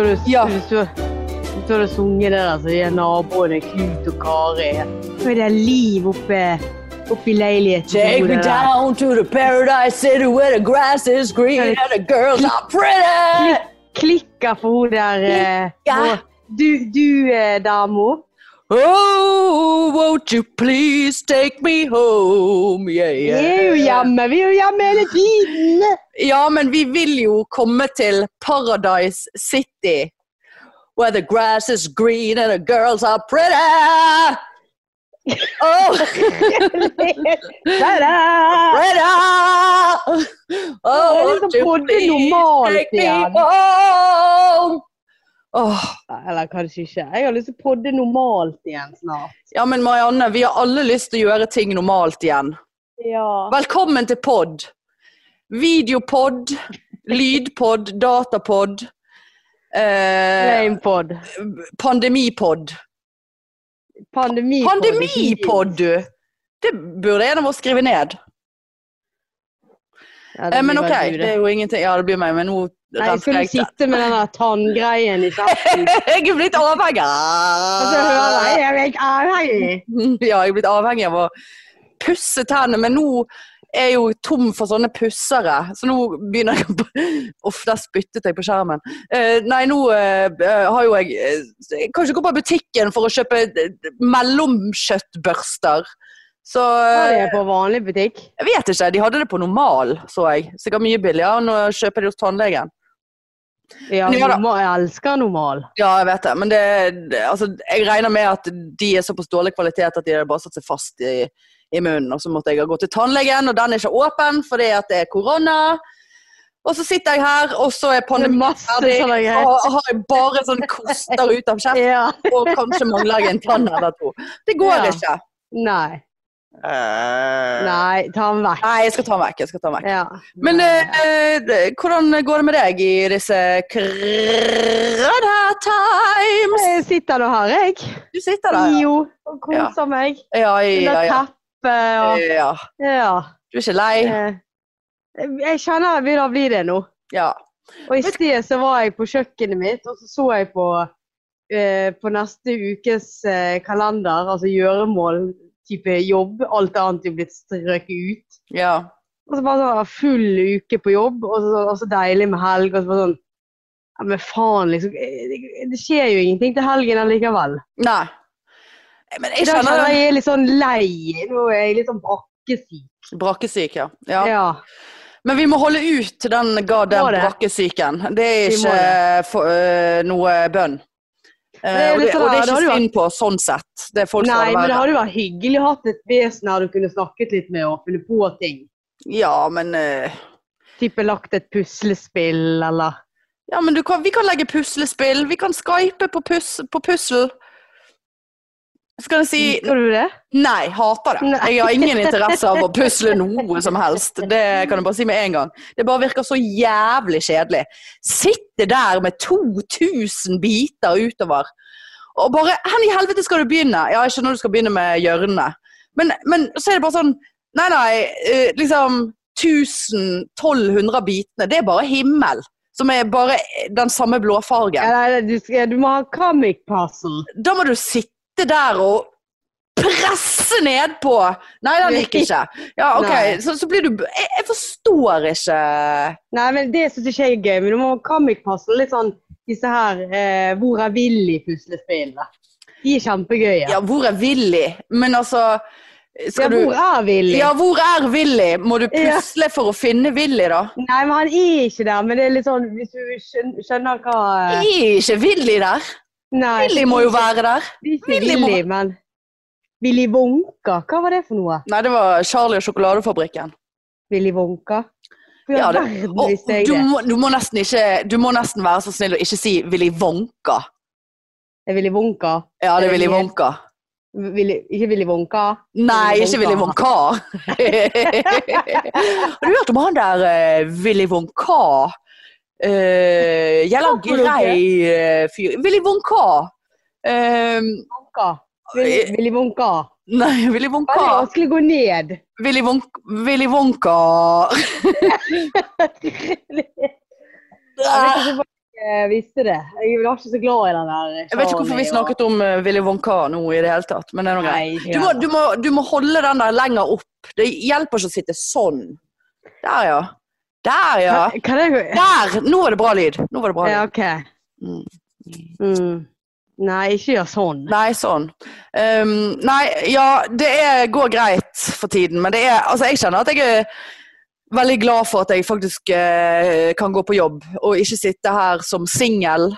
så du, Ja. hvis du, hvis du hadde sunget det der, så er naboene Knut og Kari. Så er det liv oppe, oppe i leiligheten. Take me down to the paradise city where the grass is green and the girls are pretty. Klikker for hun der eh, Du, du eh, damo. Oh, won't you please take me home? Yeah, Vi yeah. jo hjemme, vi er jo hjemme hele tiden. Ja, men vi vil jo komme til Paradise City. Where the grass is green and the girls are pretty. Oh. Oh, Det er won't liksom you please take me home? Åh, Eller kanskje ikke. Jeg har lyst til å podde normalt igjen snart. ja, men Marianne, vi har alle lyst til å gjøre ting normalt igjen. Ja. Velkommen til pod. Videopod, lydpod, datapod. Eh, Lamepod. pandemipod. Pandemipod. Pandemipod, du! Det burde en av oss skrive ned. Eh, men ok, det er jo ingenting Ja, det blir meg, men nå Nei, jeg skulle sitte med den der tanngreien i kjeften? Jeg er blitt avhengig. Og så hører jeg, jeg er ikke avhengig. Ja, jeg er blitt avhengig av å pusse tennene, men nå er jo tom for sånne pussere. Så nå begynner jeg å Uff, der spyttet jeg på skjermen. Uh, nei, nå uh, har jo jeg uh, kan ikke gå på butikken for å kjøpe mellomkjøttbørster. Så Var eh, det på vanlig butikk? jeg vet ikke. De hadde det på normal, så jeg. Sikkert mye billigere enn å kjøpe det hos tannlegen. Ja, normal, jeg elsker normal. Ja, jeg vet det. Men det, det, altså, jeg regner med at de er såpass dårlig kvalitet at de hadde bare satt seg fast i, i munnen. Og så måtte jeg gått til tannlegen, og den er ikke åpen fordi at det er korona. Og så sitter jeg her, og så er pandemien ferdig, og har jeg bare sånn koster ut av kjeften, Ja. og kanskje mangler jeg en tann eller to. Det går Ja. ikke. Nei. Nei, ta den vekk. Nei, jeg skal ta den vekk. Ta den vekk. Ja. Men Nei. eh, hvordan går det med deg i disse krødda times? Jeg sitter nå her, jeg. Du sitter der, ja. Jo, og koser meg. Ja, ja, ja. teppet og ja. Ja. Du er ikke lei? Eh, Jeg kjenner jeg begynner å bli det nå. Ja. Og i sted så var jeg på kjøkkenet mitt, og så så jeg på, eh, på neste ukes eh, kalender, altså gjøremål, type jobb. Alt annet er blitt strøket ut. ja. Og så bare sånn full uke på jobb, og så, og så deilig med helg. Og så bare sånn Ja, men faen, liksom. eh, Det, det skjer jo ingenting til helgen allikevel. Nei. Men jeg kjenner Da jeg er litt sånn lei. Nå er jeg litt sånn brakkesyk. Brakkesyk, ja. ja. Ja. Men vi må holde ut til den ga den brakkesyken. Det er ikke det. for, uh, noe bønn. Eh, og, det, og det er ikke synd på sånn sett. Det Nei, men det hadde jo vært hyggelig å ha et vesen her du kunne snakket litt med og funnet på ting. Ja, men øh, Type lagt et puslespill, eller Ja, men du kan, vi kan legge puslespill. Vi kan skype på, pus, på pussel. Skal jeg si Liker du det? Nei, hater det. Nei. Jeg har ingen interesse av å pusle noe som helst. Det kan jeg bare si med en gang. Det bare virker så jævlig kjedelig. Sitte der med 2000 biter utover. Og bare Hvor i helvete skal du begynne? Ja, jeg skjønner du skal begynne med hjørnet. Men, men så er det bare sånn Nei, nei. eh, Liksom 1000-1200 bitene. Det er bare himmel. Som er bare den samme blåfargen. Eller, du, skal, du må ha comic puzzle. Da må du sitte der og presse nedpå. Nei, den gikk ikke. Ja, ok, så, så blir du jeg, jeg forstår ikke Nei, men det syns ikke jeg er gøy. Men du må comic puzzle. Litt sånn disse her eh, Hvor er Willy-puslespillene. De er kjempegøye. Ja, hvor er Willy? Men altså Ja, hvor er Willy? Ja, hvor er Willy? Må du Ja. pusle for å finne Willy, da? Nei, men han er ikke der. Men det er litt sånn Hvis du skjønner hva eh, Er ikke Willy der? Nei, Willy må jo være der. Er ikke Willy må- men Willy Wonka, hva var det for noe? Nei, det var Charlie og sjokoladefabrikken. Willy Wonka? Ja, det- Og du må, du, må ikke, du må nesten være så snill å ikke si Willy Wonka. Det er Willy Wonka. Ja, det er Willy Wonka. Willy, ikke Willy Wonka? Nei, Willy ikke Willy Wonka. Har du hørt om han der uh, Willy Wonka? Uh, for grei eh, fyr. Willy Wonka. Eh, Wonka. Willy, Eh, Willy Wonka. nei, Willy Wonka. vanskelig å gå ned. Willy, Won Willy Wonka. Jeg vet ikke Jeg visste det. Jeg var ikke så glad i den der Jeg vet ikke hvorfor vi snakket om uh, Willy Wonka nå i det hele tatt, men det er noe greit. Du du, du må holde den der lenger opp. Det hjelper ikke å sitte sånn. Der, ja. Der, ja. Kan, kan jeg... Der! Nå var det bra lyd. Nå var det bra Ja, lyd. OK. Mm. Mm. Nei, ikke gjør sånn. Nei, sånn. Um, nei, ja, det er, går greit for tiden, men det er Altså, jeg kjenner at jeg er veldig glad for at jeg faktisk uh, kan gå på jobb, og ikke sitte her som singel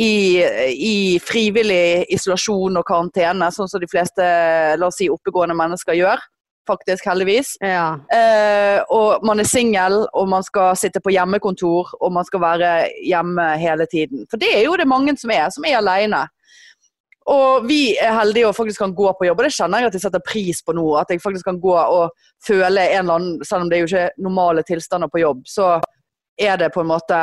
i, i frivillig isolasjon og karantene, sånn som de fleste, la oss si, oppegående mennesker gjør. Faktisk, heldigvis. Ja. Eh, og man er singel, og man skal sitte på hjemmekontor, og man skal være hjemme hele tiden. For det er jo det mange som er, som er alene. Og vi er heldige og faktisk kan gå på jobb, og det kjenner jeg at jeg setter pris på nå. At jeg faktisk kan gå og føle en eller annen Selv om det er jo ikke normale tilstander på jobb, så er det på en måte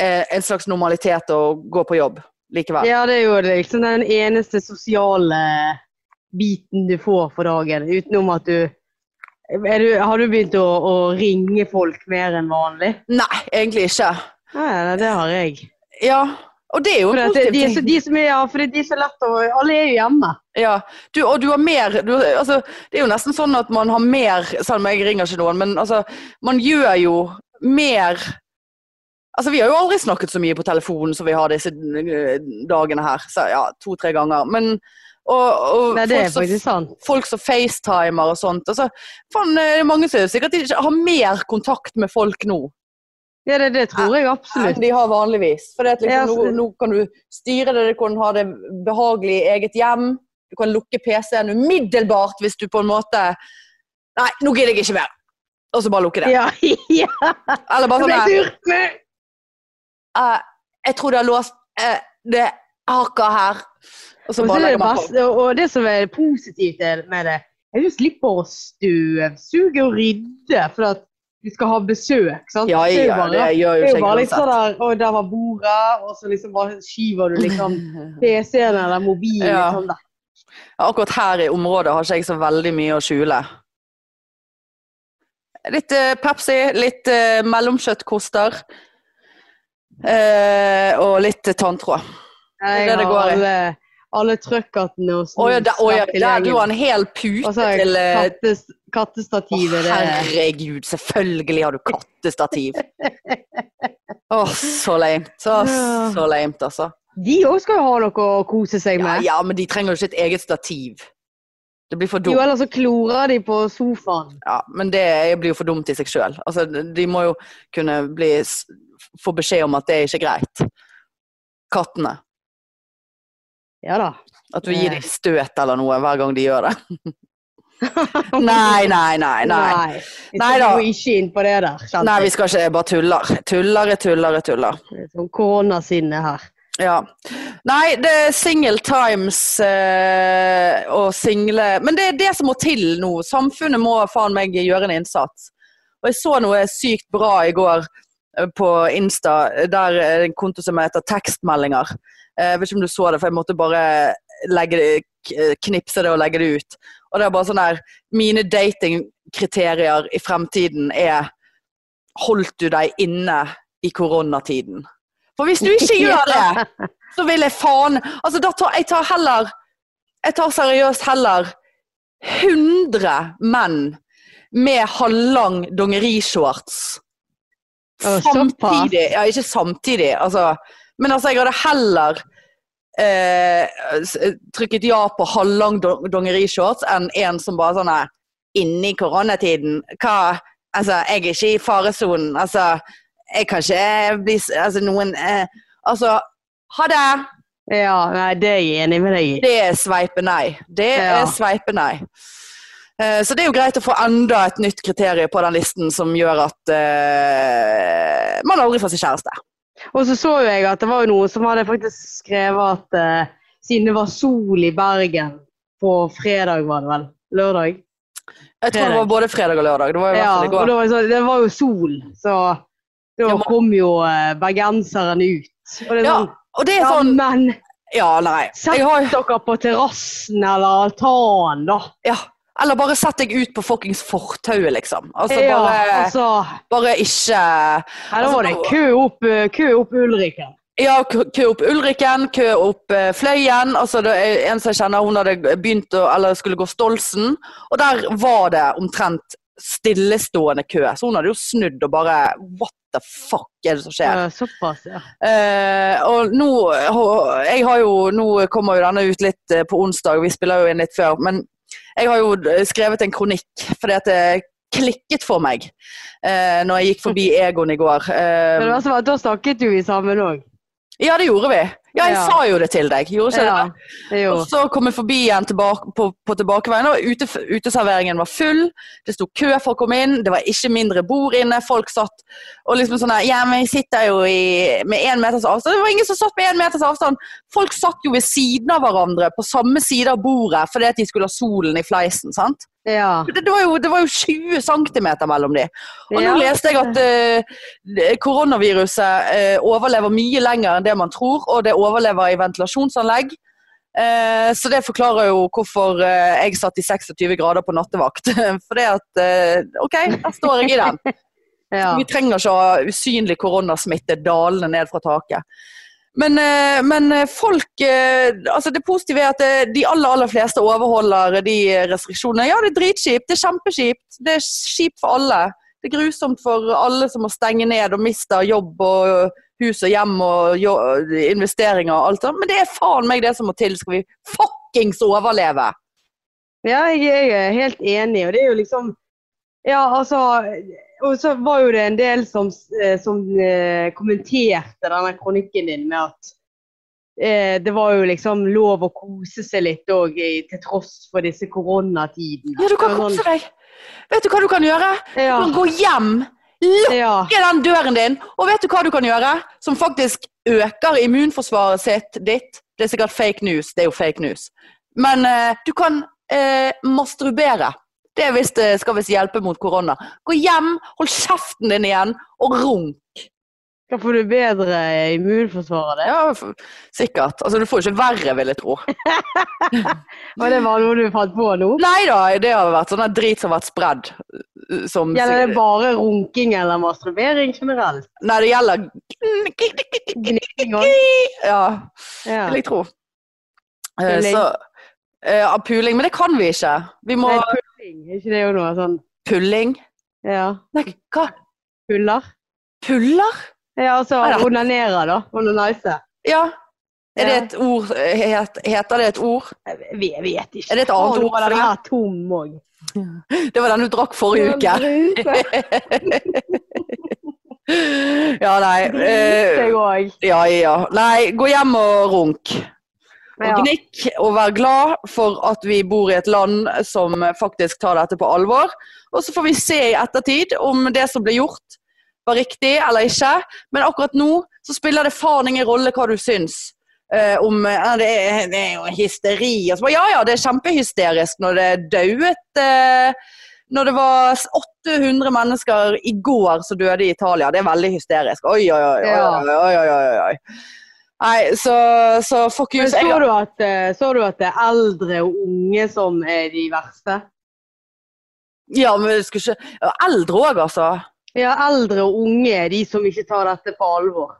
eh, en slags normalitet å gå på jobb likevel. ja, det er jo liksom den eneste sosiale biten du får for dagen, utenom at du du, Har du begynt å, å ringe folk mer enn vanlig? Nei, egentlig ikke. Nei, det har jeg. Ja, og det er jo For det, de, som er, ja, for de som er lett å Alle er jo hjemme. Ja, du, og du har mer du, altså, Det er jo nesten sånn at man har mer Selv om jeg ringer ikke noen, men altså, man gjør jo mer Altså, Vi har jo aldri snakket så mye på telefonen som vi har disse eh, dagene her. Så, ja, To-tre ganger. Men og, og Nei, det er faktisk sant. folk som facetimer og sånt. Altså, fan, det er mange som sikkert ikke har mer kontakt med folk nå Ja, det, det tror jeg absolutt. enn de har vanligvis. For Ja, liksom, så- nå, nå kan du styre det, du kan ha det behagelig i eget hjem. Du kan lukke PC-en umiddelbart hvis du på en måte Nei, nå gidder jeg ikke mer. Og så bare lukke det. Ja, ja. Eller bare sånn eh, Jeg tror det er låst eh, Det hakker her. Og så bare det beste, og det som er positivt med det, er at du slipper å støvsuge og rydde for at du skal ha besøk. Sant? Ja, Det ja, bare- det gjør jo Det ikke bare uansett. der, og der var bordet, og så liksom bare skyver du liksom PC-en eller mobilen Ja. liksom der. Akkurat her i området har ikke jeg så veldig mye å skjule. Litt uh, Pepsi, litt uh, mellomkjøttkoster. uh, og litt tanntråd. Jeg har alle, alle trøkkertene og Å ja, der, ja, der, du har en hel pute Og så har til eh, kattes, kattestativet. det er- Herregud, selvfølgelig har du kattestativ. Åh, så lame. Så, Ja. så lame, altså. De òg skal jo ha noe å kose seg med. ja, men de trenger jo ikke et eget stativ. Det blir for dumt. Jo, ellers så klorer de på sofaen. Ja, men det blir jo for dumt i seg sjøl. Altså, de må jo kunne bli, få beskjed om at det er ikke greit. Kattene. Ja da. At du gir dem støt eller noe hver gang de gjør det. Nei, nei, nei. nei. Nei. Vi Nei skal da. ikke inn på det der. Nei, vi skal ikke jeg bare tuller. Tuller er tuller er tuller. Er Sånn koronasinne her. Ja. Nei, det er single times eh, og single Men det er det som må til nå. Samfunnet må faen meg gjøre en innsats. Og jeg så noe sykt bra i går eh, på Insta, der er det en konto som heter Tekstmeldinger. Eh, Jeg vet ikke om du så det, for jeg måtte bare legge det, knipse det og legge det ut. Og det er bare sånn der Mine datingkriterier i fremtiden er Holdt du deg inne i koronatiden? For hvis du ikke gjør det, så vil jeg faen Altså, da tar jeg tar heller Jeg tar seriøst heller 100 menn med halvlang dongerishorts. Samtidig. Ja, ikke samtidig, altså. Men altså, jeg hadde heller eh, trykket ja på halvlang do- dongerishorts enn en som bare sånn Inni koronatiden? Hva Altså, jeg er ikke i faresonen. Altså, jeg kan ikke bli Altså, noen eh, Altså, ha det! Ja, nei, det er jeg enig med deg i. Det er sveipe nei. Det Ja. er sveipe nei. Eh, Så det er jo greit å få enda et nytt kriterium på den listen som gjør at eh, man aldri får seg kjæreste. Og så så jeg at det var noen som hadde faktisk skrevet at eh, siden det var sol i Bergen på fredag, var det vel? Lørdag? Jeg tror det var både fredag og lørdag. Det var i hvert Ja, fall i og det var, så, det var jo sol, så da Ja, kom jo eh, bergenseren ut. Og det er Ja, sånn, og det er ja, sånn men Ja, nei. sett har, dere på terrassen eller altanen, da. ja. Eller bare sett deg ut på fuckings fortauet, liksom. Altså ja, bare, altså bare ikke Her var det kø opp, eh, kø opp Ulriken. Ja, kø kø opp Ulriken, kø opp eh, Fløyen. Altså, det er en som jeg kjenner, hun hadde begynt å, eller skulle gå Stolsen, og der var det omtrent stillestående kø. Så hun hadde jo snudd og bare What the fuck er det som skjer? Ja, såpass, ja. Eh, og nå Jeg har jo Nå kommer jo denne ut litt eh, på onsdag, vi spiller jo inn litt før, men jeg har jo eh, skrevet en kronikk fordi at det klikket for meg eh, når jeg gikk forbi Egon i går. Eh, Men at da snakket jo vi sammen òg. ja, det gjorde vi. Ja, jeg Ja. sa jo det til deg. Gjorde ikke ja, det? Og så kom jeg forbi igjen tilbake, på, på tilbakeveien, og ute, uteserveringen var full. Det sto kø for å komme inn, det var ikke mindre bord inne. Folk satt og liksom sånn Ja, men jeg sitter jo i, med én meters avstand. Det var ingen som satt med én meters avstand. Folk satt jo ved siden av hverandre på samme side av bordet fordi at de skulle ha solen i fleisen. sant? Ja. Det, det, var, jo, det var jo 20 cm mellom de. Og Ja. nå leste jeg at uh, koronaviruset uh, overlever mye lenger enn det man tror, og det overlever i ventilasjonsanlegg. Eh, så det forklarer jo hvorfor eh, jeg satt i 26 grader på nattevakt. For det at eh, OK, der står jeg i den. ja. Vi trenger ikke å ha usynlig koronasmitte dalende ned fra taket. Men, men folk altså Det positive er at de aller aller fleste overholder de restriksjonene. Ja, det er dritkjipt, det er kjempekjipt. Det er kjipt for alle. Det er grusomt for alle som må stenge ned og mister jobb og hus og hjem og investeringer og alt sånt. Men det er faen meg det som må til skal vi fuckings overleve. Ja, jeg, er helt enig, og det er jo liksom Ja, altså Og så var jo det en del som, eh, som eh, kommenterte denne kronikken din med at eh, det var jo liksom lov å kose seg litt òg, til tross for disse koronatidene. Ja, du kan kose deg. Vet du hva du kan gjøre? Du kan gå hjem. Lukk ja. den døren din. Og vet du hva du kan gjøre? Som faktisk øker immunforsvaret sitt ditt. Det er sikkert fake news. Det er jo fake news. Men eh, du kan eh, masturbere. Det hvis det skal visst hjelpe mot korona. Gå hjem, hold kjeften din igjen, og runk. Da får du bedre immunforsvar av det. Ja, sikkert. Altså, du får ikke verre, vil jeg tro. Og det var noe du fant på nå? Nei da, det har vært sånn drit som har vært spredd. eh, Som, Gjelder det bare runking eller masturbering generelt? Nei, det gjelder Gnikking òg? Ja. Ja. vil jeg tro. Eh, Puling. Så, eh, puling, men det kan vi ikke. Vi må Nei, pulling, er ikke det jo noe sånn Pulling? Ja. Nei, hva? Puller? Puller? Ja, altså onanere, da. Onanise. Ja. Er det et ord het, Heter det et ord? Jeg vet- ikke. Er det et annet ord det? var tom òg. Det var den du drakk forrige uke. Ja, nei. Eh, ja, ja. Nei, gå hjem og runk. Og gnikk og vær glad for at vi bor i et land som faktisk tar dette på alvor. Og så får vi se i ettertid om det som ble gjort var riktig eller ikke. Men akkurat nå så spiller det faen ingen rolle hva du syns. Uh, om uh, det, er, det er jo hysteri. Og så, bare, ja ja, det er kjempehysterisk når det dauet uh, Når det var 800 mennesker i går som døde i Italia. Det er veldig hysterisk. Oi, oi, oi. oi, oi, oi, oi. Nei, så, så fuck you. Men Så du, at, så du at det er eldre og unge som er de verste? Ja, men jeg skulle ikke Eldre òg, altså. Ja, eldre og unge er de som ikke tar dette på alvor.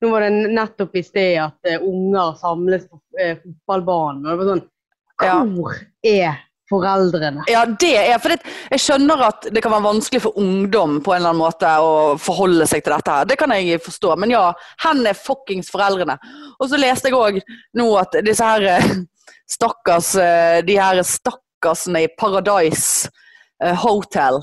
Nå var det nettopp i sted at eh, unger samles på eh, fotballbanen. Og det var sånn Ja. Hvor er foreldrene? Ja, det er For det, jeg skjønner at det kan være vanskelig for ungdom på en eller annen måte å forholde seg til dette her. Det kan jeg forstå. Men ja, hen er fuckings foreldrene. Og så leste jeg òg nå at disse her eh, stakkars De her stakkarsene i Paradise Hotel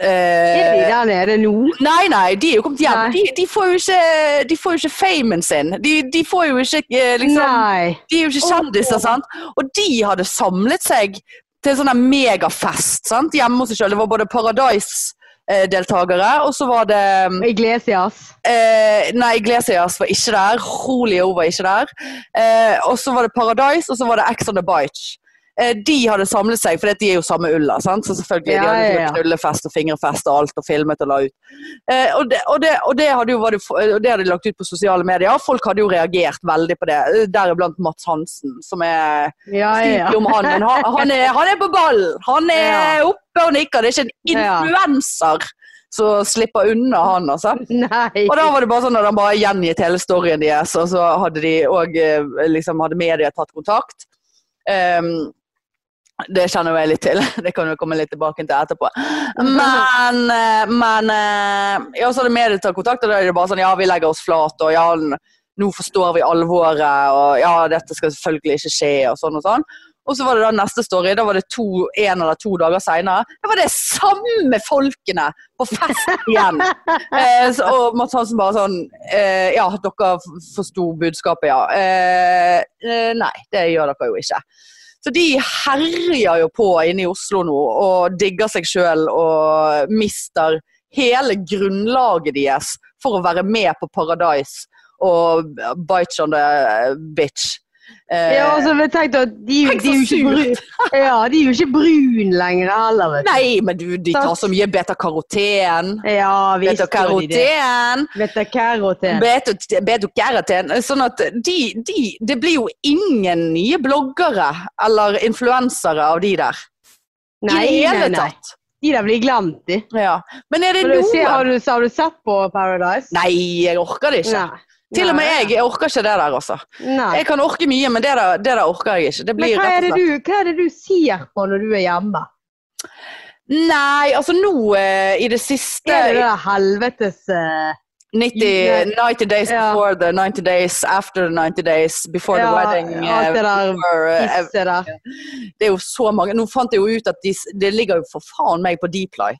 Er de der nede nå? Nei, nei, de er jo kommet hjem. De, de, får jo ikke, de får jo ikke famen sin. De, de får jo ikke eh, liksom Nei. De er jo ikke kjendiser, sant? Og de hadde samlet seg til en sånn megafest sant? hjemme hos seg sjøl. Det var både Paradise-deltakere, og så var det Iglesias. eh, Nei, Iglesias var ikke der. Julio var ikke der. Eh, og så var det Paradise, og så var det Ex on the Beach. Eh, De hadde samlet seg, for de er jo samme ulla, sant? så selvfølgelig. Ja, de hadde ja, ja. knullefest og fingerfest og alt, og filmet og la ut. Eh, og, det, og, det, og, det hadde jo, det, og det hadde de lagt ut på sosiale medier. Folk hadde jo reagert veldig på det, eh, deriblant Mats Hansen, som er Ja, ja. Om han, men han, han, er, han er på ballen! Han er oppe og nikker. Det er ikke en influenser som slipper unna han, altså. Nei. Og da var det bare sånn at han bare gjengitt hele storyen deres, og så hadde de òg liksom hadde media tatt kontakt. Ehm, det kjenner jo jeg litt til, det kan vi komme litt tilbake til etterpå. Men, eh, men eh, ja, så hadde media tatt kontakt, og da er det bare sånn ja, vi legger oss flat, og ja, nå forstår vi alvoret, og ja, dette skal selvfølgelig ikke skje, og sånn og sånn. Og så var det da neste story, da var det to, en eller to dager seinere. Da var det samme folkene på fest igjen. Eh, så, og Mads Hansen bare sånn eh, Ja, dere forsto budskapet, ja. Eh, eh, nei, det gjør dere jo ikke. Så de herjer jo på inne i Oslo nå og digger seg sjøl og mister hele grunnlaget deres for å være med på Paradise og bite on the bitch. Eh, Ja, altså, vi tenkte at de, Tenk de, er jo ikke brun, ja, de er jo ikke brun lenger heller, vet du. Nei, men du, de tar så mye beta-karoten. Ja, visst det. Beta-karoten. Beta-karoten. Beta-karoten. Sånn at de, de Det blir jo ingen nye bloggere eller influensere av de der. I Nei, det nei, hele tatt. De der blir glemt, de. Ja. Men er det noe? har, du, har du sett på Paradise? Nei, jeg orker det ikke. Nei. Til og med jeg, jeg orker ikke det der, altså. Nei. Jeg kan orke mye, men det der, det der orker jeg ikke. Det Men hva er, det du, hva er det du sier på når du er hjemme? Nei, altså nå eh, i det siste Er det det helvetes eh, 90, 90 days Ja. before the 90 days, after the 90 days, before the Ja, wedding. alt det eh, der before, uh, der? det er jo så mange. Nå fant jeg jo ut at de, det ligger jo for faen meg på Dply.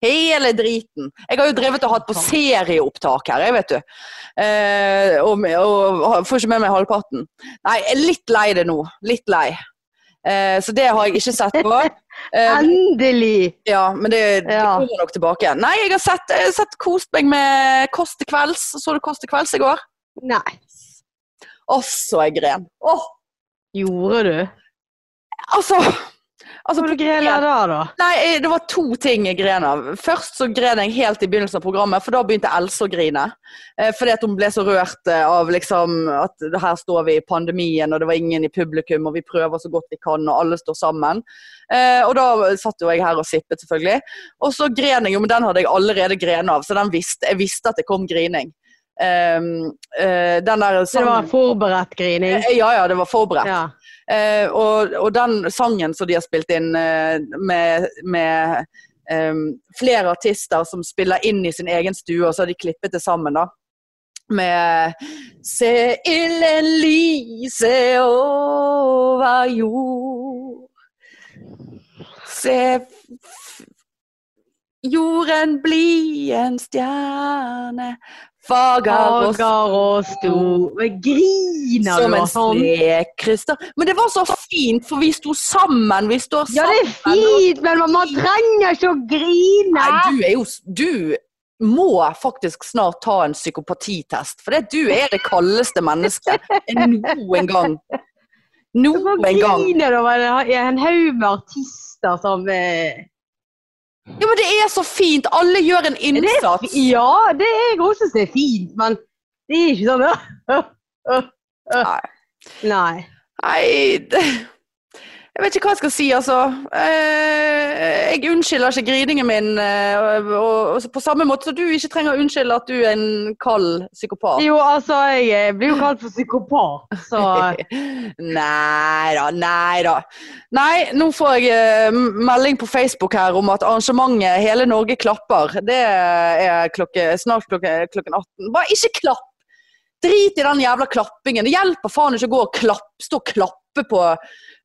Hele driten. Jeg har jo drevet og hatt på serieopptak her, jeg vet du. Eh, og, og får ikke med meg halvparten. Nei, jeg er litt lei det nå. Litt lei. Eh, så det har jeg ikke sett på. Eh, Endelig! ja, men det, det kommer nok tilbake igjen. Nei, jeg har sett, jeg har sett kost meg med Kåss til kvelds. Så du Kåss til kvelds i går? Nei. Å, så jeg gren. Åh, Gjorde du? altså Altså, Hva gren grela da, da? Nei, eh, det var to ting jeg gren av. Først så gren jeg helt i begynnelsen av programmet, for da begynte Else å grine. Eh, fordi at hun ble så rørt eh, av liksom at her står vi i pandemien, og det var ingen i publikum, og vi prøver så godt vi kan, og alle står sammen. Og da satt jo jeg her og sippet, selvfølgelig. Og så gren jeg jo, men den hadde jeg allerede gren av, så den visste, jeg visste at det kom grining. Um, uh, den der Så det var forberedt grining? Ja, ja, det var forberedt. Ja. Eh, og, og den sangen som de har spilt inn eh, med, med em, flere artister som spiller inn i sin egen stue, og så har de klippet det sammen, da. Med Se ilden lyse over jord. Se jorden bli en stjerne. Fager og og stor Men griner som en sånn? snekryss. Men det var så fint, for vi sto sammen. Vi står Ja, det er fint, men man, trenger ikke å grine! Nei, du er jo Du må faktisk snart ta en psykopatitest, for det, du er det kaldeste mennesket noen gang. Noen gang. griner du over en- en haug med artister som eh, Ja, men det er så fint. Alle gjør en det innsats. fi- Ja, det er jeg også syns er fint, men det er ikke sånn Nei. Nei. Nei det- Jeg vet ikke hva jeg skal si, altså. Eh, Jeg unnskylder ikke griningen min, eh, og, på samme måte som du ikke trenger å unnskylde at du er en kald psykopat. Jo, altså, jeg blir jo kalt for psykopat, så Nei da, nei da. Nei, nå får jeg eh, melding på Facebook her om at arrangementet Hele Norge klapper. Det er klokke, snart klokke, klokken 18. Bare ikke klapp! Drit i den jævla klappingen. Det hjelper faen ikke å gå og klapp, stå og klappe på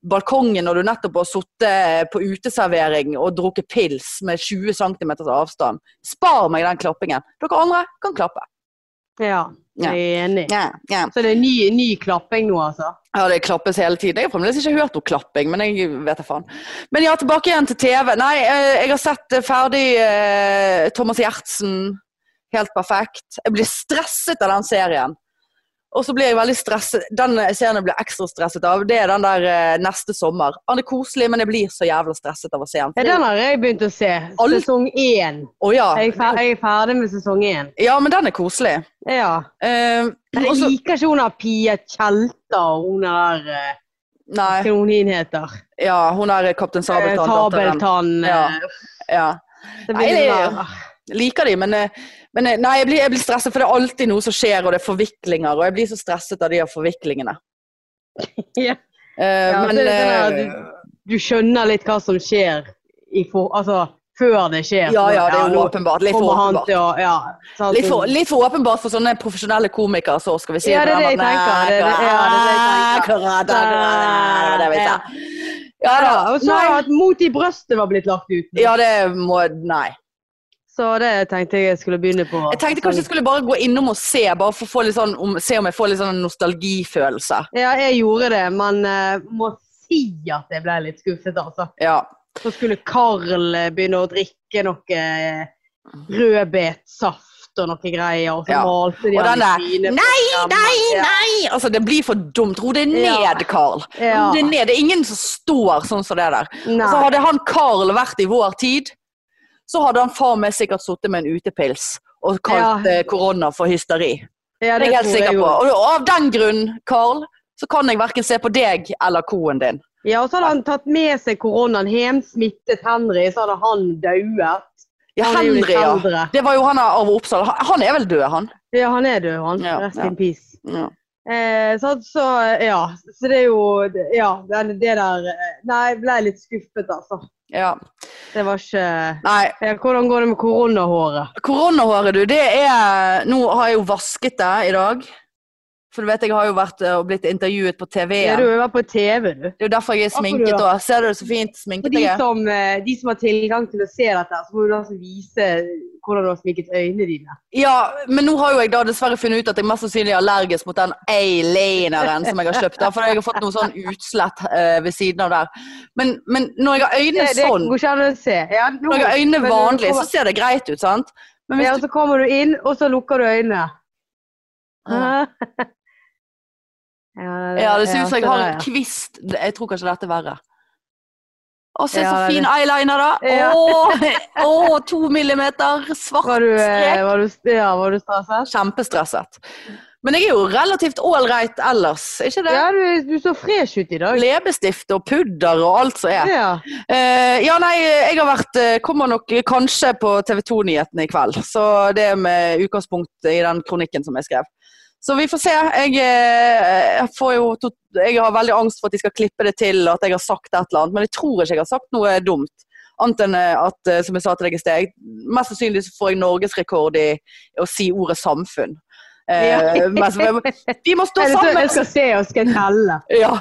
balkongen når du nettopp har sittet på uteservering og drukket pils med 20 cm avstand. Spar meg den klappingen. Dere andre kan klappe. ja. Jeg er enig. Ja, ja. Så det er ny, ny klapping nå, altså? Ja, det klappes hele tiden. Jeg har fremdeles ikke hørt noe klapping, men jeg vet da faen. Men ja, tilbake igjen til TV. Nei, eh, jeg har sett eh, ferdig eh, Thomas Giertsen. Helt perfekt. Jeg blir stresset av den serien. Og så blir jeg veldig stresset. Den serien jeg blir ekstra stresset av, det er den der eh, neste sommer. Han er koselig, men jeg blir så jævla stresset av å se den. Ja, den har jeg begynt å se. Alle- Sesong én. Å ja. Jeg, er fer- jeg er ferdig med sesong én. ja, men den er koselig. Ja. Eh, Jeg liker ikke hun der Pia Tjelta og hun der eh, nei, Hva hun heter ja, hun er Kaptein Eh, Sabeltann. Sabeltann. Ja. eh, Ja. Det Nei, blir det- sånn der, liker de, men, eh, men eh, nei, jeg blir, jeg blir stresset, for det er alltid noe som skjer, og det er forviklinger, og jeg blir så stresset av de her forviklingene. Ja. uh, Ja, men så er det sånn eh, Du skjønner litt hva som skjer i for, altså, før det skjer. Ja, ja, det er jo åpenbart. Litt for åpenbart. til ja, Litt for, litt for åpenbart for sånne profesjonelle komikere, så skal vi si Ja, det er det jeg tenker. Det er det- jeg tenker. Ja da. og så at Mot i brøstet var blitt lagt ut. Ja, det må Nei. Så det tenkte jeg jeg skulle begynne på. Jeg tenkte kanskje jeg skulle bare gå innom og se, bare for å få litt sånn, om, se om jeg får litt sånn nostalgifølelse. Ja, jeg gjorde det, men uh, må si at jeg ble litt skuffet, altså. Ja. Så skulle Carl eh, begynne å drikke noe eh, rødbetsaft og noe greier, og så Ja. malte de Og denne, på Nei, nei, nei! Altså, det blir for dumt. Ro det ned, Ja. Carl. Ja. Det ned. Det er ingen som står sånn som det der. Og så hadde han Carl vært i vår tid, så hadde han faen meg sikkert sittet med en utepils og kalt Ja. eh, korona for hysteri. Ja, Det er jeg helt sikker jeg på. Og av den grunn, Carl, så kan jeg verken se på deg eller koen din. Ja, og så hadde han tatt med seg koronaen hjem, smittet Henry, så hadde han dauet. Ja, Henry, ja. Det var jo han av Oppsal. Han- er vel død, han? Ja, han er død, han. Ja, Rest ja. in peace. Ja. Eh, så, så, ja. Så det er jo Ja, det, det der eh, Nei, jeg ble litt skuffet, altså. Ja. Det var ikke Nei, Hvordan går det med koronahåret? koronahåret, du, det er Nå har jeg jo vasket det i dag. For du vet, jeg har jo vært eh, og blitt intervjuet på TV. Ja, du har vært på TV, du. Det er jo derfor jeg er sminket òg. Ser du det så fint sminket jeg er? som, eh, de som har tilgang til å se dette, så må du altså vise hvordan du har sminket øynene dine. Ja, men nå har jo jeg da dessverre funnet ut at jeg mest sannsynlig er allergisk mot den A-laneren som jeg har kjøpt. da, For jeg har fått noe sånn utslett uh, ved siden av der. Men, men når jeg har øynene Det, det sånn. Ja, nå- når jeg har øynene vanlig, kommer- så ser det greit ut, sant? Men ja, og så kommer du inn, og så lukker du øynene. Ah. Ja, det, Ja, det ser ut som jeg har en kvist Jeg tror kanskje dette er verre. Å, se Ja, så fin eyeliner, da! Ja. Å, å, to millimeter svart Var du, eh, strek. var du, ja, var du stresset? Kjempestresset. Men jeg er jo relativt ålreit ellers, ikke det? Ja, du, du så fresh ut i dag. Leppestift og pudder og alt som er. Ja. Uh, ja, nei, jeg har vært eh, Kommer nok kanskje på TV 2-nyhetene i kveld. Så det er med utgangspunkt i den kronikken som jeg skrev. Så vi får se. Jeg, eh, jeg får jo Jeg har veldig angst for at de skal klippe det til at jeg har sagt et eller annet, men jeg tror ikke jeg har sagt noe dumt. Annet enn eh, at, eh, som jeg sa til deg i sted, mest sannsynlig får jeg norgesrekord i å si ordet samfunn. Eh, vi, vi må stå sammen jeg skal se og skal telle. ja,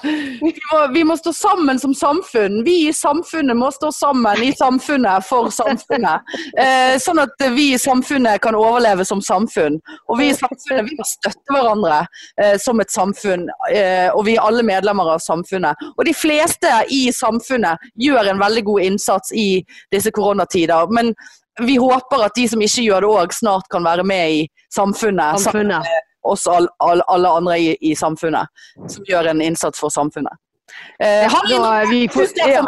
vi må, vi må stå sammen som samfunn. Vi i samfunnet må stå sammen i samfunnet for samfunnet. Eh, sånn at vi i samfunnet kan overleve som samfunn. Og vi i samfunnet vi må støtte hverandre eh, som et samfunn. Eh, og vi er alle medlemmer av samfunnet. Og de fleste i samfunnet gjør en veldig god innsats i disse koronatider. Men vi håper at de som ikke gjør det òg, snart kan være med i samfunnet. sammen med oss all, all, alle andre i, i samfunnet som gjør en innsats for samfunnet. Eh, har Da, vi, for, ja,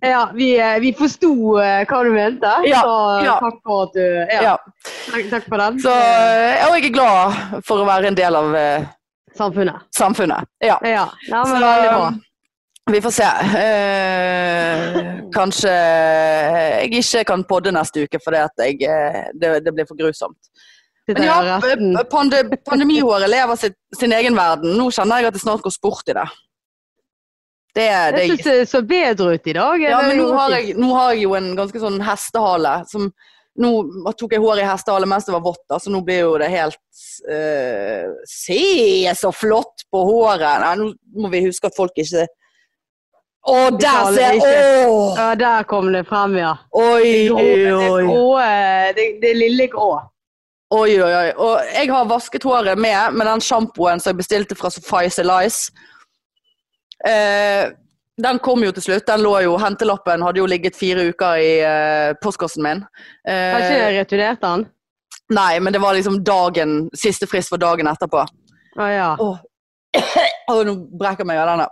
ja, vi, eh, vi forsto eh, hva du mente, Ja, så ja. takk for at du ja, takk, takk for den. Så, eh, og jeg er glad for å være en del av eh, Samfunnet. samfunnet. Ja. Ja, ja men Så, veldig bra. Vi får se. Eh, kanskje jeg ikke kan podde neste uke fordi jeg, eh, det, det blir for grusomt. Men ja, pande, pandemihåret lever sitt, sin egen verden. Nå kjenner jeg at det snart går sport i det. Det, det, Jeg syns det så bedre ut i dag. Ja, men nå har, jeg, nå har jeg jo en ganske sånn hestehale som Nå tok jeg hår i hestehale mens det var vått, så nå blir jo det helt uh, Se så flott på håret! Nei, nå må vi huske at folk ikke Å, der ser jeg! Ja, der kom det frem, ja. Oi, oi, det, oi. eh, det, det lille grå. Oi, oi, oi. Og jeg har vasket håret med, med den sjampoen som jeg bestilte fra Suffice Elice. Eh, den kom jo til slutt. Den lå jo, Hentelappen hadde jo ligget fire uker i eh, postkassen min. Eh, ikke jeg returnert den? nei, men det var liksom dagen Siste frist var dagen etterpå. Å ja. Åh, Åh, nå brekker jeg meg av denne.